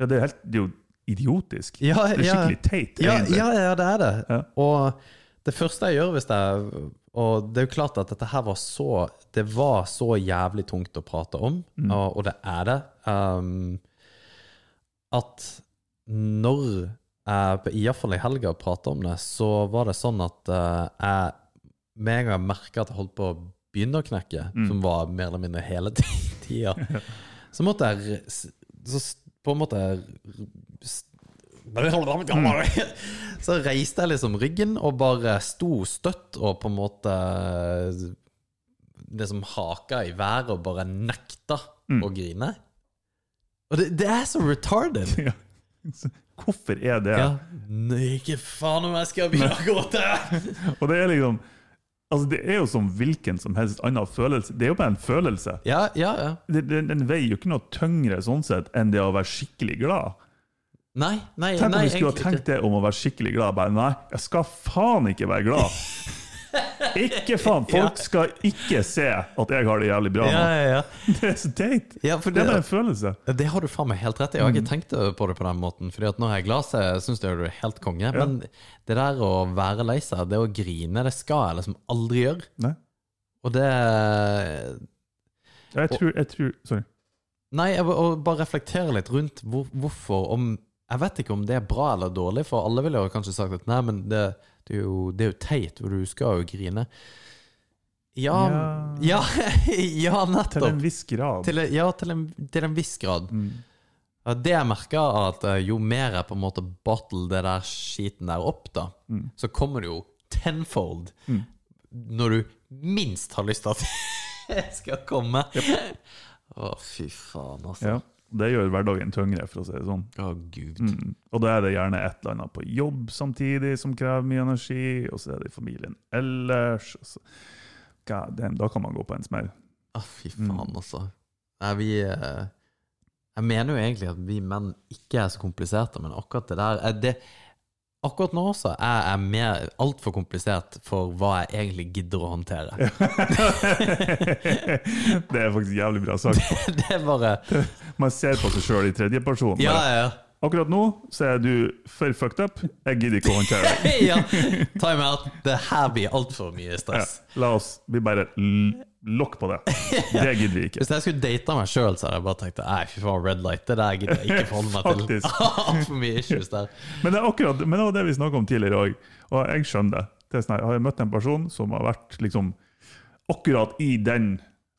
Ja, det, er helt, det er jo idiotisk. Ja, Det er ja. skikkelig teit. Ja, egentlig. ja, ja, det er det. Ja. Og det første jeg gjør hvis jeg Og det er jo klart at dette her var så Det var så jævlig tungt å prate om, Mm. og, og det er det. Um, at når jeg iallfall i helga prata om det, så var det sånn at uh, jeg med en gang jeg merka at jeg holdt på å begynne å knekke, Mm. som var mer eller mindre hele tida, så måtte jeg så på en måte Så reiste jeg liksom ryggen og bare sto støtt og på en måte liksom haka i været og bare nekta Mm. å grine. Og det, det er så retarded. Ja. Hvorfor er det? Ja. Nei, ikke faen om jeg skal begynne å gråte! Og det er liksom Altså, det er jo som hvilken som helst annen følelse. Det er jo bare en følelse. Ja, ja, ja. Den, den veier jo ikke noe tyngre sånn sett enn det å være skikkelig glad. Nei, nei, Tenk om nei vi skulle ha tenkt det om å være skikkelig glad. Bare, nei, jeg skal faen ikke være glad. Ikke faen! Folk skal ikke se at jeg har det jævlig bra nå. ja, ja. Det er så teit. ja Det er bare en følelse. det har du faen meg helt rett i. Jeg har ikke tenkt på det på den måten. Fordi at når jeg er glad, så syns jeg du er helt konge. Men det der å være lei seg, det å grine, det skal jeg liksom aldri gjøre. Nei, Og det jeg tror, jeg tror Sorry. Nei, jeg og bare reflektere litt rundt hvor, hvorfor om Jeg vet ikke om det er bra eller dårlig, for alle ville kanskje sagt at nei, men det, det, er, jo, det er jo teit, og du skal jo grine. Ja Ja, ja, Til nettopp. en viss grad. Til, ja, til en, til en viss grad. Mm. det jeg merker, er at eh, jo mer jeg på en måte bottle det der skiten der opp, da, så kommer det jo tenfold når du minst har lyst til at det skal komme. Å, fy faen, altså. Ja, det gjør hverdagen tyngre, for å si det sånn. Å, gud. Mm. Og da er det gjerne et eller annet på jobb samtidig som krever mye energi, og så er det i familien ellers. Så, God damn, da kan man gå på en smell. Å, fy faen, altså. Nei, vi eh, Jeg mener jo egentlig at vi menn ikke er så kompliserte, men akkurat det der eh, det, Akkurat nå også er jeg mer altfor komplisert for hva jeg egentlig gidder å håndtere. det er faktisk jævlig bra sagt. Det er bare Man ser på seg sjøl i tredjeperson. Ja, ja, ja. Akkurat nå så er du for fucked up. Jeg gidder ikke å håndtere det. ja. Time out. Det her blir altfor mye Ja, stress. la oss vi bare lokk på det. Det gidder vi ikke. Hvis jeg skulle date meg sjøl, så hadde jeg bare tenkt Nei, fy faen, red light. Det der gidder jeg ikke forholde meg til. Altfor mye issues der. Men det er akkurat Men det var det vi snakka om tidligere òg, og jeg skjønner det. det sånn, her, har jeg møtt en person som har vært liksom akkurat i den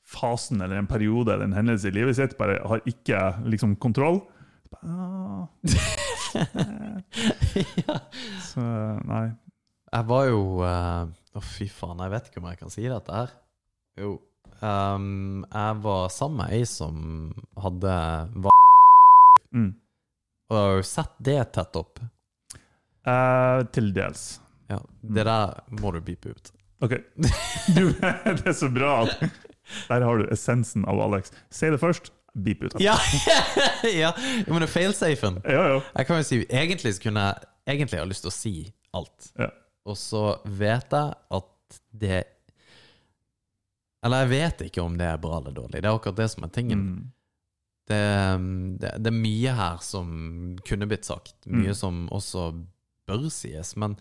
fasen eller en periode eller en hendelse i livet sitt, bare har ikke liksom kontroll. Ah. Så nei. Jeg var jo eh, Å, fy faen, jeg vet ikke om jeg kan si dette her. Jo. Um, jeg var sammen med ei som hadde var, Mm. Og har jo sett det tett opp. Uh, til dels. Ja, Det der må du beepe ut. OK. Du, det er så bra at Der har du essensen av Alex. Si det først, beep ut. Ja! ja. Men det er failsafen. Ja, ja. Jeg kan jo si Egentlig så kunne jeg Egentlig har lyst til å si alt. ja. Og så vet jeg at det Eller jeg vet ikke om det er bra eller dårlig. Det er akkurat det som er tingen. Mm. Det, det, det er mye her som kunne blitt sagt. Mye Mm. som også bør sies. Men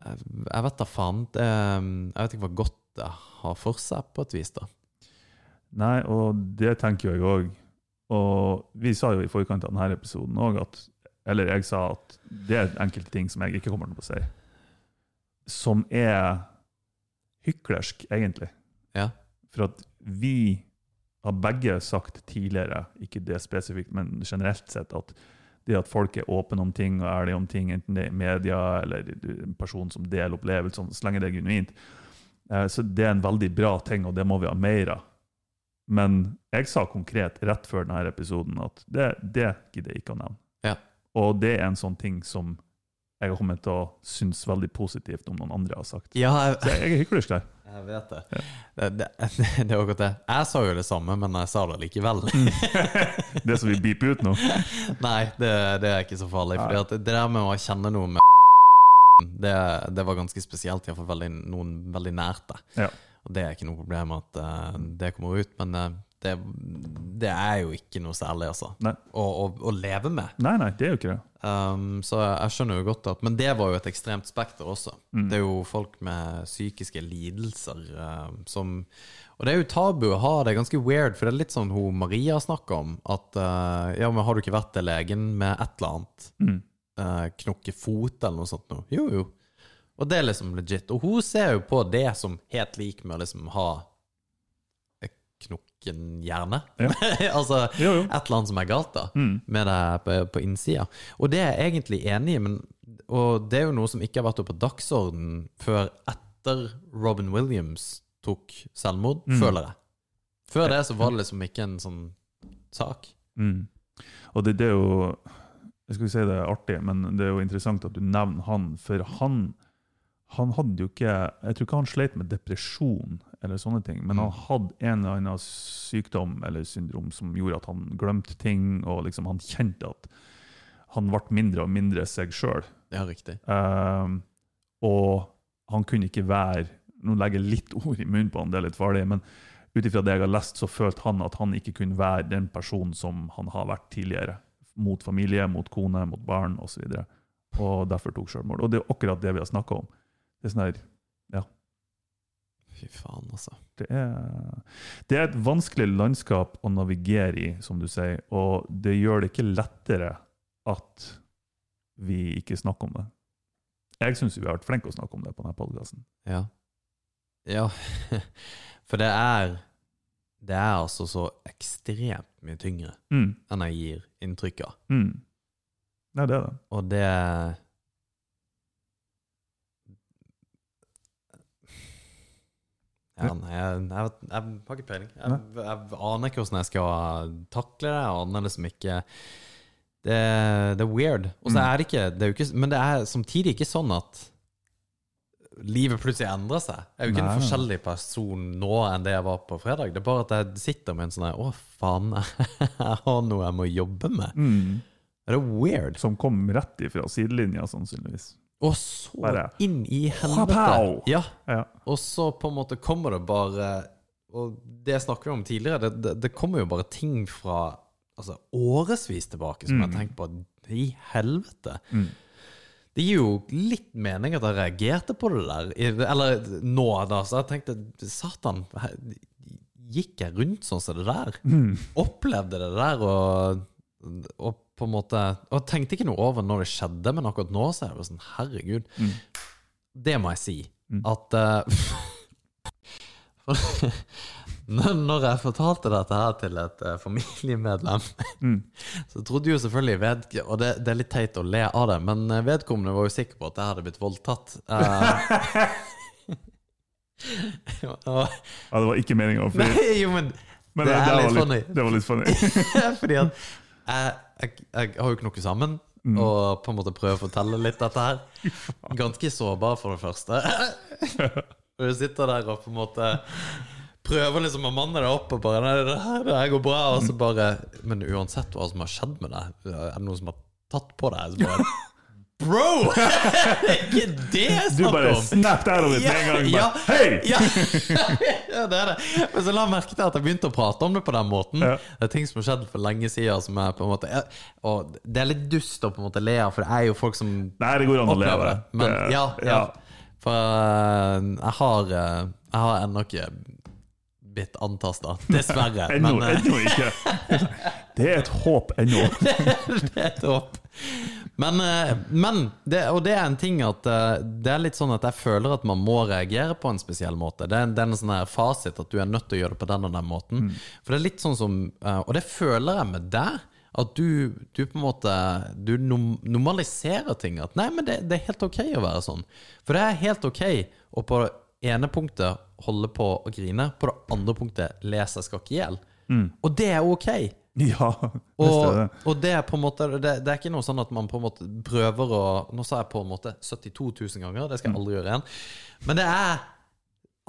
jeg, jeg vet da faen. Det, jeg vet ikke hva godt det har for seg, på et vis. da Nei, og det tenker jeg òg. Og vi sa jo i forkant av denne episoden òg at Eller jeg sa at det er enkelte ting som jeg ikke kommer til å si. Som er hyklersk, egentlig. Ja. For at vi har begge sagt tidligere, ikke det spesifikt, men generelt sett, at det at folk er åpne om ting og ærlige om ting, enten det er i media eller er en person som deler opplevelser, så lenge det er genuint, eh, så det er en veldig bra ting, og det må vi ha mer av. Men jeg sa konkret rett før denne episoden at det, det gidder jeg ikke å nevne. Ja. Og det er en sånn ting som jeg har kommet til å synes veldig positivt om noen andre har sagt. Ja, jeg, Så jeg er hyklersk der. jeg vet det. Det, det, det er akkurat det. Jeg sa jo det samme, men jeg sa det likevel. Det som vi beeper ut nå. Nei, det, det er ikke så farlig. Fordi at det der med å kjenne noe med det, det var ganske spesielt, iallfall veldig, noen veldig nært det. Ja. Og det er ikke noe problem at uh, det kommer ut, men uh, det, det er jo ikke noe særlig, altså. Å, å, å leve med. Nei, nei, det er jo ikke det. Um, så jeg skjønner jo godt at Men det var jo et ekstremt spekter også. Det er jo folk med psykiske lidelser eh, som Og det er jo tabu å ha det ganske weird, for det er litt sånn hun Maria snakker om, at uh, Ja, men har du ikke vært til legen med et eller annet? Mm. Uh, knokke fot eller noe sånt noe? Jo, jo. Og det er liksom legit. Og hun ser jo på det som helt lik med å liksom ha knokken hjerne. Ja. altså Jo, jo. et eller annet som er galt da Mm. med det på, på innsida. Og det er jeg egentlig enig i, men, og det er jo noe som ikke har vært på dagsordenen før etter Robin Williams tok selvmord, Mm. føler jeg. Før det så var det liksom ikke en sånn sak. Mm. Og det, det er jo Jeg skal ikke si det er artig, men det er jo interessant at du nevner han, for han han hadde jo ikke Jeg tror ikke han sleit med depresjon, eller sånne ting, men han hadde en eller annen sykdom eller syndrom som gjorde at han glemte ting, og liksom han kjente at han ble mindre og mindre seg sjøl. Ja, riktig. Um, og han kunne ikke være Nå legger jeg litt ord i munnen på han, det er litt farlig, men ut ifra det jeg har lest, så følte han at han ikke kunne være den personen som han har vært tidligere. Mot familie, mot kone, mot barn osv. Og, så og derfor tok selvmord. Og det er akkurat det vi har snakka om. Det er sånn her Ja. Fy faen, altså. Det er, det er et vanskelig landskap å navigere i, som du sier, og det gjør det ikke lettere at vi ikke snakker om det. Jeg syns vi har vært flinke å snakke om det på denne podkasten. Ja. Ja, for det er Det er altså så ekstremt mye tyngre Mm. enn jeg gir inntrykk av. Mm. Nei, det er det. Og det ja, nei, jeg, jeg, jeg har ikke peiling. Jeg, jeg aner ikke hvordan jeg skal takle det. Jeg aner liksom ikke Det, det er weird. Og så Mm. er det ikke, det er ikke Men det er samtidig ikke sånn at livet plutselig endrer seg. Jeg er jo ikke Nei. en forskjellig person nå enn det jeg var på fredag. Det er bare at jeg sitter med en sånn her Å, faen, jeg har noe jeg må jobbe med. Mm. Er weird? Som kom rett ifra sidelinja, sannsynligvis. Og så Bare, inn i helvete. Ja, Ja. og så på en måte kommer det bare Og det snakker vi om tidligere, det, det, det kommer jo bare ting fra altså, årevis tilbake som jeg har tenkt på i helvete. Mm. Det gir jo litt mening at jeg reagerte på det der. Eller nå, da. Så jeg tenkte Satan, gikk jeg rundt sånn som det der? Mm. Opplevde det der og, og på en måte Og jeg tenkte ikke noe over når det skjedde, men akkurat nå så er det sånn Herregud. Mm. Det må jeg si. At uh, når jeg fortalte dette her til et eh, familiemedlem, Mm. så trodde jo selvfølgelig ved, Og det, det er litt teit å le av det, men eh, vedkommende var jo sikker på at jeg hadde blitt voldtatt. Uh, og, Ja, det var ikke meninga å fly. jo, men Men det det, var litt funny. Det var litt funny. Fordi at jeg, jeg, jeg har jo ikke noe sammen og på en måte prøver å fortelle litt dette her. Ganske sårbar, for det første. Og du sitter der og på en måte prøver liksom å manne deg opp og bare Nei, det her, det her går bra. Og så bare Men uansett hva som har skjedd med deg, er det noen som har tatt på deg? Så bare Bro! Det er ikke det jeg Du snakker bare om! snapped out of it med en gang. Ja, Hei! ja. ja, det er det. Men så la jeg merke til at jeg begynte å prate om det på den måten. Ja. Det er ting som har skjedd for lenge siden som er på en måte Og det er litt dust å på en måte le av, for det er jo folk som Nei, det går an å le av det. Men ja, ja. For eh, jeg har uh, Jeg har ennå ikke blitt antasta. Dessverre. Eh, ennå ikke. Det er et håp ennå. det er et håp. Men, eh, men det, Og det er en ting at eh, det er litt sånn at jeg føler at man må reagere på en spesiell måte. Det er, det er en sånn her fasit at du er nødt til å gjøre det på den og den måten. For det er litt sånn som eh, Og det føler jeg med deg. At du, du på en måte Du normaliserer ting. At nei, men det, det er helt ok å være sånn. For det er helt ok å på det ene punktet holde på å grine, på det andre punktet lese jeg skal ikke i hjel. Og det er ok. Ja, Og, det. og det er på en måte det, det er ikke noe sånn at man på en måte prøver å Nå sa jeg på en måte 72 000 ganger, det skal jeg aldri gjøre igjen. Men det er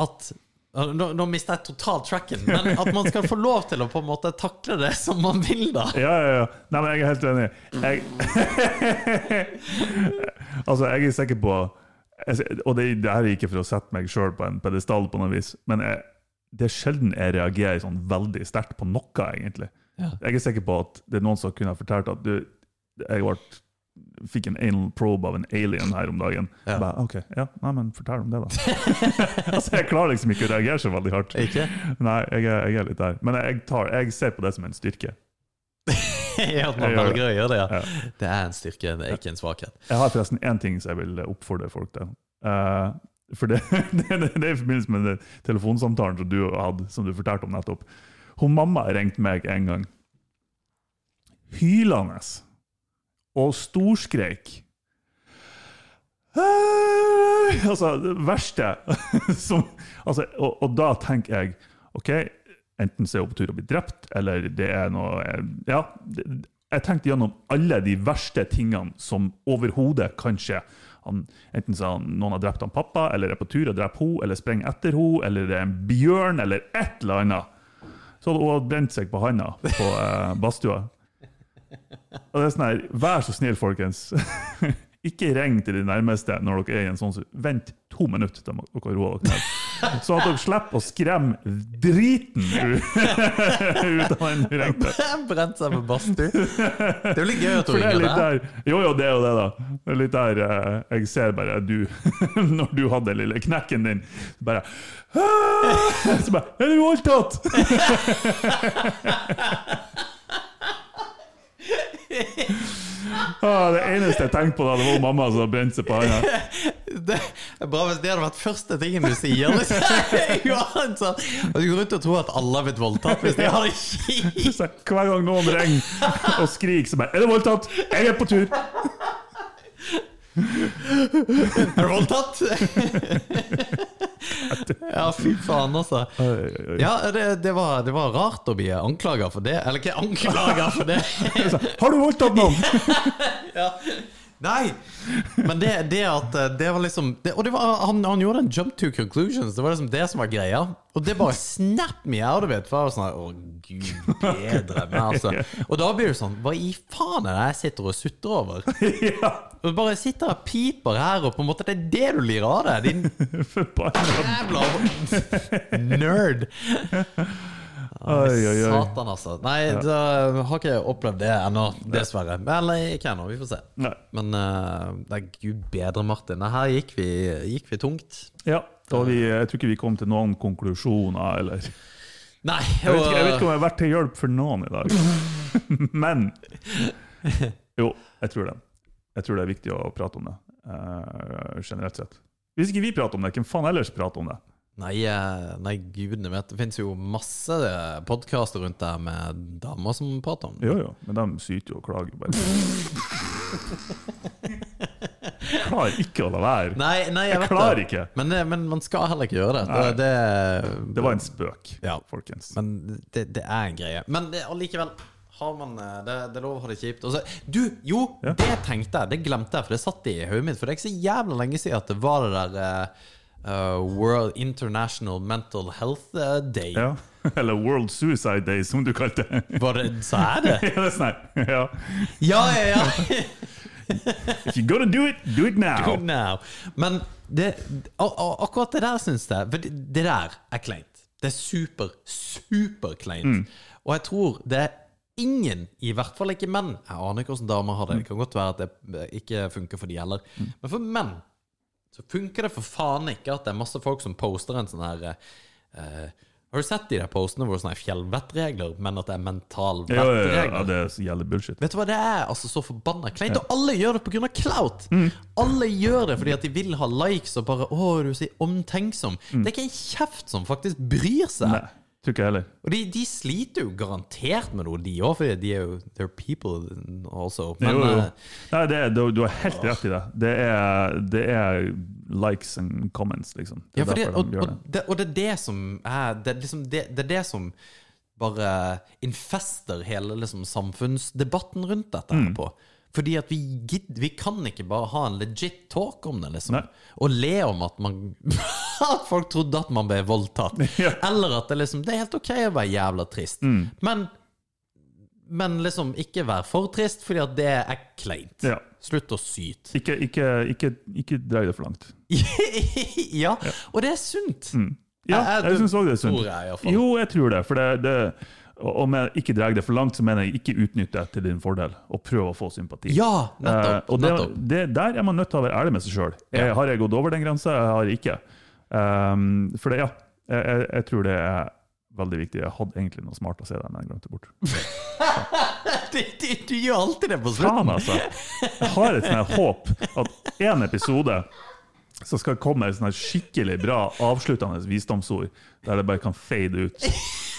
at Nå, nå mista jeg totalt tracken, men at man skal få lov til å på en måte takle det som man vil, da. Ja, ja, ja. Nei, men jeg er helt enig. Jeg, altså, jeg er sikker på Og det, det her er ikke for å sette meg sjøl på en pedestall, på noe vis, men jeg, det er sjelden jeg reagerer sånn veldig sterkt på noe, egentlig. Ja. Jeg er sikker på at det er noen som kunne ha fortalt at du, jeg ble, fikk en anal probe av en alien her om dagen. Ja. Jeg Bare, ok, ja, nei, men fortell om det, da. altså, Jeg klarer liksom ikke å reagere så veldig hardt. Ikke? Nei, jeg jeg er litt der. Men jeg, tar, jeg ser på det som en styrke. Ja, at man velger å gjøre det, ja. Ja. Det er en styrke, det er ikke en svakhet. Jeg har forresten én ting som jeg vil oppfordre folk til. Uh, for det, det, det, det er i forbindelse med telefonsamtalen som du hadde, som du fortalte om nettopp. Hun mamma ringte meg en gang. Hylende. Og storskreik. Altså, det verste som, altså, og, og da tenker jeg OK, enten så er hun på tur å bli drept, eller det er noe Ja, jeg tenkte gjennom alle de verste tingene som overhodet kan skje. Han, enten så han, noen har drept han pappa, eller er på tur og dreper henne, eller sprenger etter henne, eller det er en bjørn, eller et eller annet. Så hadde hun brent seg på handa på eh, badstua. Og det er sånn her, Vær så snill, folkens. Ikke ring til de nærmeste når dere er i en sånn. Vent to minutter til dere roer dere ned. Så at dere slipper å skremme driten ut av den ringte. Brent seg på badstue. Det er jo litt gøy at hun er ringer der Jo, jo, det er jo det, da. Det er litt der eh, jeg ser bare du Når du hadde den lille knekken din, bare! Så bare Er du voldtatt?! Ah, det eneste jeg tenkte på da, det var mamma som brente brent seg på handa. Det er bra hvis det hadde vært første tingen du sier. Liksom. Og du går rundt og tror at alle har blitt voldtatt hvis de har det kjipt. Så Hver gang noen ringer og skriker, så bare Er du voldtatt? Jeg er på tur! Er du voldtatt? Ja, fy faen, altså. Ja, det, det, var, det var rart å bli anklaga for det. Eller ikke anklaga for det. Har du voldtatt noen? Ja. Nei! Men det, det at eh, det var liksom det, Og det var, han, han gjorde en jump to conclusions. Det var liksom det som var greia. Og det bare snap me out of it. For jeg var sånn Å, gud bedre meg, altså. Og da blir det sånn Hva i faen er det jeg sitter og sutrer over? ja, Og bare sitter og piper her, og på en måte det er det du lirer av deg, din jævla nerd. Oi, oi, oi. Satan, altså. Nei, da har ikke jeg opplevd det ennå, dessverre. Eller ikke ennå, vi får se. Nei. Men uh, det er gud bedre, Martin. Her gikk vi, gikk vi tungt. Ja, vi, jeg tror ikke vi kom til noen konklusjoner, eller Nei, Jeg vet, ikke, jeg vet ikke om jeg har vært til hjelp for noen i dag. Men Jo, jeg tror det. Jeg tror det er viktig å prate om det, uh, generelt sett. Hvis ikke vi prater om det, hvem faen ellers prater om det? Nei, eh, nei, gudene vet Det fins jo masse podkaster rundt der med damer som prater om det. Jo, jo, men de syter jo og klager bare. Klarer ikke å la være. Nei, nei, jeg, Jeg vet klarer det. ikke. Men, det- men man skal heller ikke gjøre det. Det, det, Det var en spøk, Ja. folkens. Men det, det er en greie. Men allikevel har man eh, det, det er lov å ha det kjipt. Så, du, jo, Ja. det tenkte jeg. Det glemte jeg, for det satt i hodet mitt. For det er ikke så jævla lenge siden at det var det der eh, World International Mental Health eh, Day. Ja. Eller World Suicide Day, som du kalte det. Det, så er det? Ja, det sånn. Ja. Ja, ja, ja! If you're gonna do it, do it now. Do it now. Men det, ak ak akkurat det der syns jeg For det, der er kleint. Det er super, super kleint. Og jeg tror det er ingen, i hvert fall ikke menn Jeg aner ikke hvordan damer har det. Det kan godt være at det ikke funker for de heller. Men for menn så funker det for faen ikke at det er masse folk som poster en sånn her eh, Har du sett de der postene hvor det er sånne fjellvettregler, men at det er mental Ja, ja, ja, ja, det er jævlig bullshit. Vet du hva, det er altså så forbanna kleint. Og alle gjør det pga. clout. Alle gjør det fordi at de vil ha likes og bare 'Å, du sier omtenksom. omtenksom'. Det er ikke en kjeft som faktisk bryr seg. Nei, tror ikke jeg heller. Og de, de sliter jo garantert med noe, de òg, for de er jo They're people also. Men jo, jo. eh, Nei, det er, du, du har helt rett i det. Det er, det er likes and comments, liksom. Det Ja, derfor og, de og, det, og det er det som er Det liksom det, det, er det som bare infester hele liksom, samfunnsdebatten rundt dette Mm. her på. Fordi at vi, gidder, vi kan ikke bare ha en legit talk om det, liksom. Nei. Og le om at man At folk trodde at man ble voldtatt. Ja. Eller at det liksom Det er helt ok å være jævla trist. Mm. Men Men liksom ikke vær for trist, fordi at det er kleint. Ja. Slutt å syte. Ikke, ikke, ikke, ikke drei det for langt. ja, og det er sunt. Ja, Jeg- jeg syns òg det er sunt. jeg. Jo, jeg tror det. For det, det og om jeg ikke drar det for langt, så mener jeg ikke utnytte det til din fordel, og prøve å få sympati. Ja, nettopp. uh, og det, det, der er man nødt til å være ærlig med seg sjøl. Ja. Har jeg gått over den grensa? Jeg har ikke. Um, for det, ja. Jeg, jeg, jeg tror det er veldig viktig. Jeg hadde egentlig noe smart å si der, men jeg glemte bort. Du, du, du gjør alltid det på slutten. Faen, altså! Jeg har et sånt håp at én episode så skal det komme et skikkelig bra avsluttende visdomsord, der det bare kan fade ut.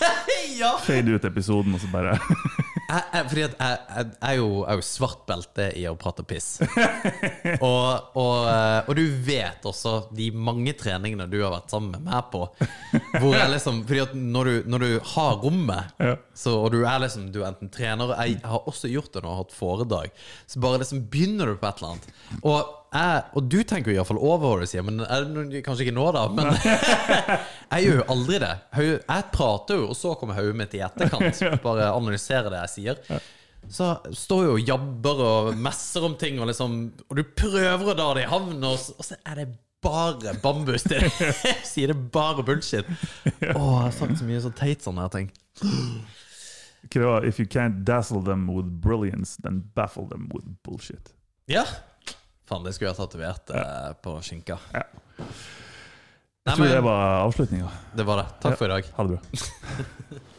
Ja. Fade ut episoden, og så bare jeg, jeg, fordi at jeg, jeg, jeg er jo, jeg er jo svart belte i å prate piss. og, og, eh, og du vet også de mange treningene du har vært sammen med meg på. Hvor jeg liksom, fordi at når du, når du har rommet, Ja. så, og du er liksom Du er enten trener Jeg har også gjort det når jeg har hatt foredrag. Så bare liksom begynner du på et eller annet. Og, jeg, og du tenker jo iallfall over hva du sier, men eh, kanskje ikke nå, da. Men jeg gjør jo aldri det. Jeg prater jo, og så kommer hodet mitt i etterkant. Bare analyserer det jeg sier. Så står jo og jabber og messer om ting, og, liksom, og du prøver å dra det i havn, og og så er det bare bambus til det. Sier det bare bullshit. Å, jeg har sagt så mye så teit sånne her ting. Hva det var? If you can't dazzle them with brilliance, then baffle them with bullshit. Ja. Faen, det skulle jeg ha tatovert eh, på skinka. Ja. Nei, Jeg tror men det var avslutninga. det var det. Takk for i dag. Ha det bra.